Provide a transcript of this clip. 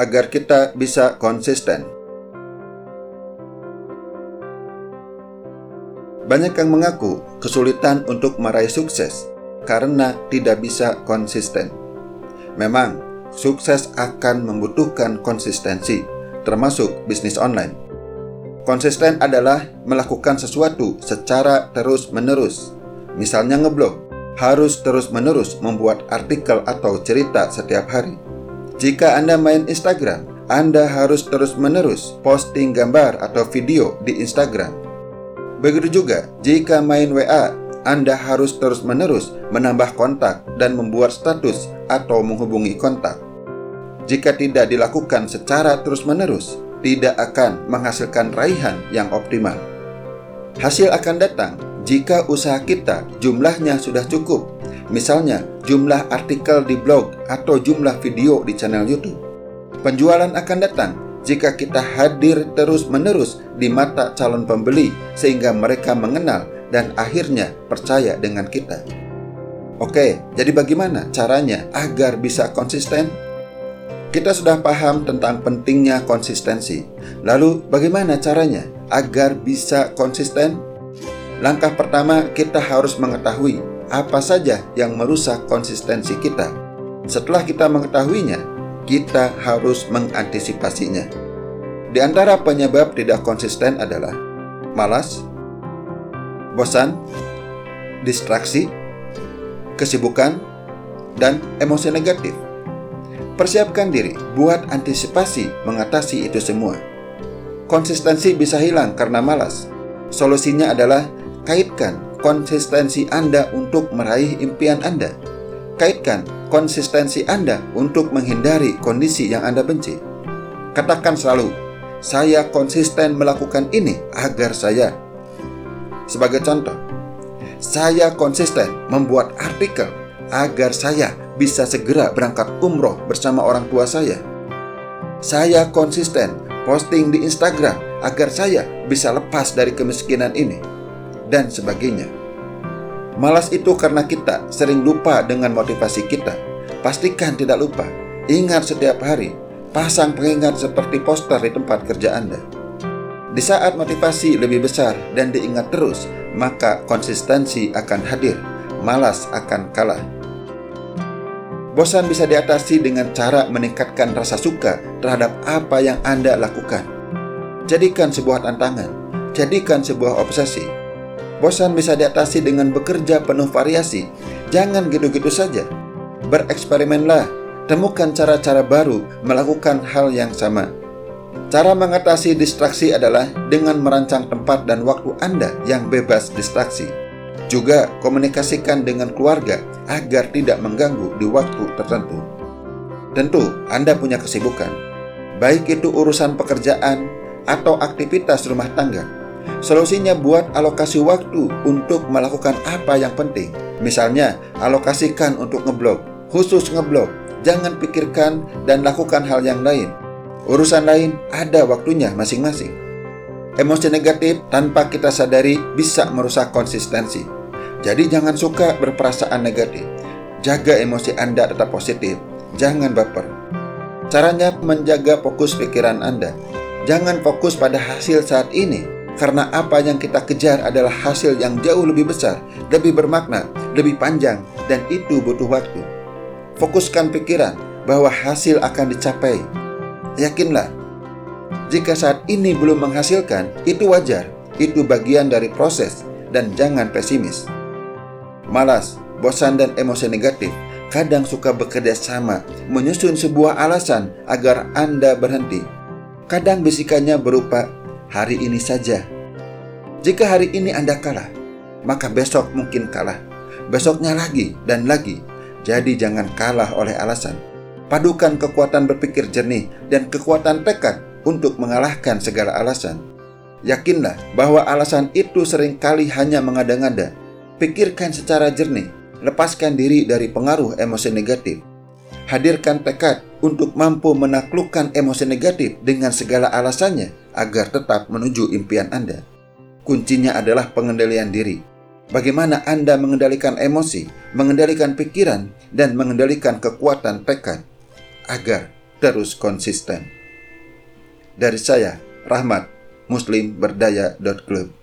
agar kita bisa konsisten. Banyak yang mengaku kesulitan untuk meraih sukses karena tidak bisa konsisten. Memang, sukses akan membutuhkan konsistensi, termasuk bisnis online. Konsisten adalah melakukan sesuatu secara terus-menerus. Misalnya ngeblog, harus terus-menerus membuat artikel atau cerita setiap hari. Jika Anda main Instagram, Anda harus terus-menerus posting gambar atau video di Instagram Begitu juga jika main WA, Anda harus terus-menerus menambah kontak dan membuat status atau menghubungi kontak. Jika tidak dilakukan secara terus-menerus, tidak akan menghasilkan raihan yang optimal. Hasil akan datang jika usaha kita jumlahnya sudah cukup, misalnya jumlah artikel di blog atau jumlah video di channel YouTube. Penjualan akan datang jika kita hadir terus-menerus di mata calon pembeli, sehingga mereka mengenal dan akhirnya percaya dengan kita. Oke, jadi bagaimana caranya agar bisa konsisten? Kita sudah paham tentang pentingnya konsistensi. Lalu, bagaimana caranya agar bisa konsisten? Langkah pertama, kita harus mengetahui apa saja yang merusak konsistensi kita. Setelah kita mengetahuinya, kita harus mengantisipasinya. Di antara penyebab tidak konsisten adalah malas, bosan, distraksi, kesibukan, dan emosi negatif. Persiapkan diri buat antisipasi mengatasi itu semua. Konsistensi bisa hilang karena malas. Solusinya adalah kaitkan konsistensi Anda untuk meraih impian Anda. Kaitkan konsistensi Anda untuk menghindari kondisi yang Anda benci. Katakan selalu, "Saya konsisten melakukan ini agar saya." Sebagai contoh, saya konsisten membuat artikel agar saya bisa segera berangkat umroh bersama orang tua saya. Saya konsisten posting di Instagram agar saya bisa lepas dari kemiskinan ini, dan sebagainya. Malas itu karena kita sering lupa dengan motivasi kita. Pastikan tidak lupa. Ingat setiap hari. Pasang pengingat seperti poster di tempat kerja Anda. Di saat motivasi lebih besar dan diingat terus, maka konsistensi akan hadir. Malas akan kalah. Bosan bisa diatasi dengan cara meningkatkan rasa suka terhadap apa yang Anda lakukan. Jadikan sebuah tantangan, jadikan sebuah obsesi, Bosan bisa diatasi dengan bekerja penuh variasi. Jangan gitu-gitu saja. Bereksperimenlah, temukan cara-cara baru melakukan hal yang sama. Cara mengatasi distraksi adalah dengan merancang tempat dan waktu Anda yang bebas distraksi. Juga komunikasikan dengan keluarga agar tidak mengganggu di waktu tertentu. Tentu, Anda punya kesibukan, baik itu urusan pekerjaan atau aktivitas rumah tangga Solusinya buat alokasi waktu untuk melakukan apa yang penting. Misalnya, alokasikan untuk ngeblog, khusus ngeblog. Jangan pikirkan dan lakukan hal yang lain. Urusan lain ada waktunya masing-masing. Emosi negatif tanpa kita sadari bisa merusak konsistensi. Jadi jangan suka berperasaan negatif. Jaga emosi Anda tetap positif. Jangan baper. Caranya menjaga fokus pikiran Anda. Jangan fokus pada hasil saat ini, karena apa yang kita kejar adalah hasil yang jauh lebih besar, lebih bermakna, lebih panjang, dan itu butuh waktu. Fokuskan pikiran bahwa hasil akan dicapai. Yakinlah, jika saat ini belum menghasilkan, itu wajar, itu bagian dari proses, dan jangan pesimis. Malas, bosan, dan emosi negatif kadang suka bekerja sama, menyusun sebuah alasan agar Anda berhenti. Kadang bisikannya berupa hari ini saja. Jika hari ini Anda kalah, maka besok mungkin kalah. Besoknya lagi dan lagi. Jadi jangan kalah oleh alasan. Padukan kekuatan berpikir jernih dan kekuatan tekad untuk mengalahkan segala alasan. Yakinlah bahwa alasan itu sering kali hanya mengada-ngada. Pikirkan secara jernih, lepaskan diri dari pengaruh emosi negatif. Hadirkan tekad untuk mampu menaklukkan emosi negatif dengan segala alasannya agar tetap menuju impian Anda. Kuncinya adalah pengendalian diri. Bagaimana Anda mengendalikan emosi, mengendalikan pikiran, dan mengendalikan kekuatan tekad agar terus konsisten. Dari saya, Rahmat, muslimberdaya.club.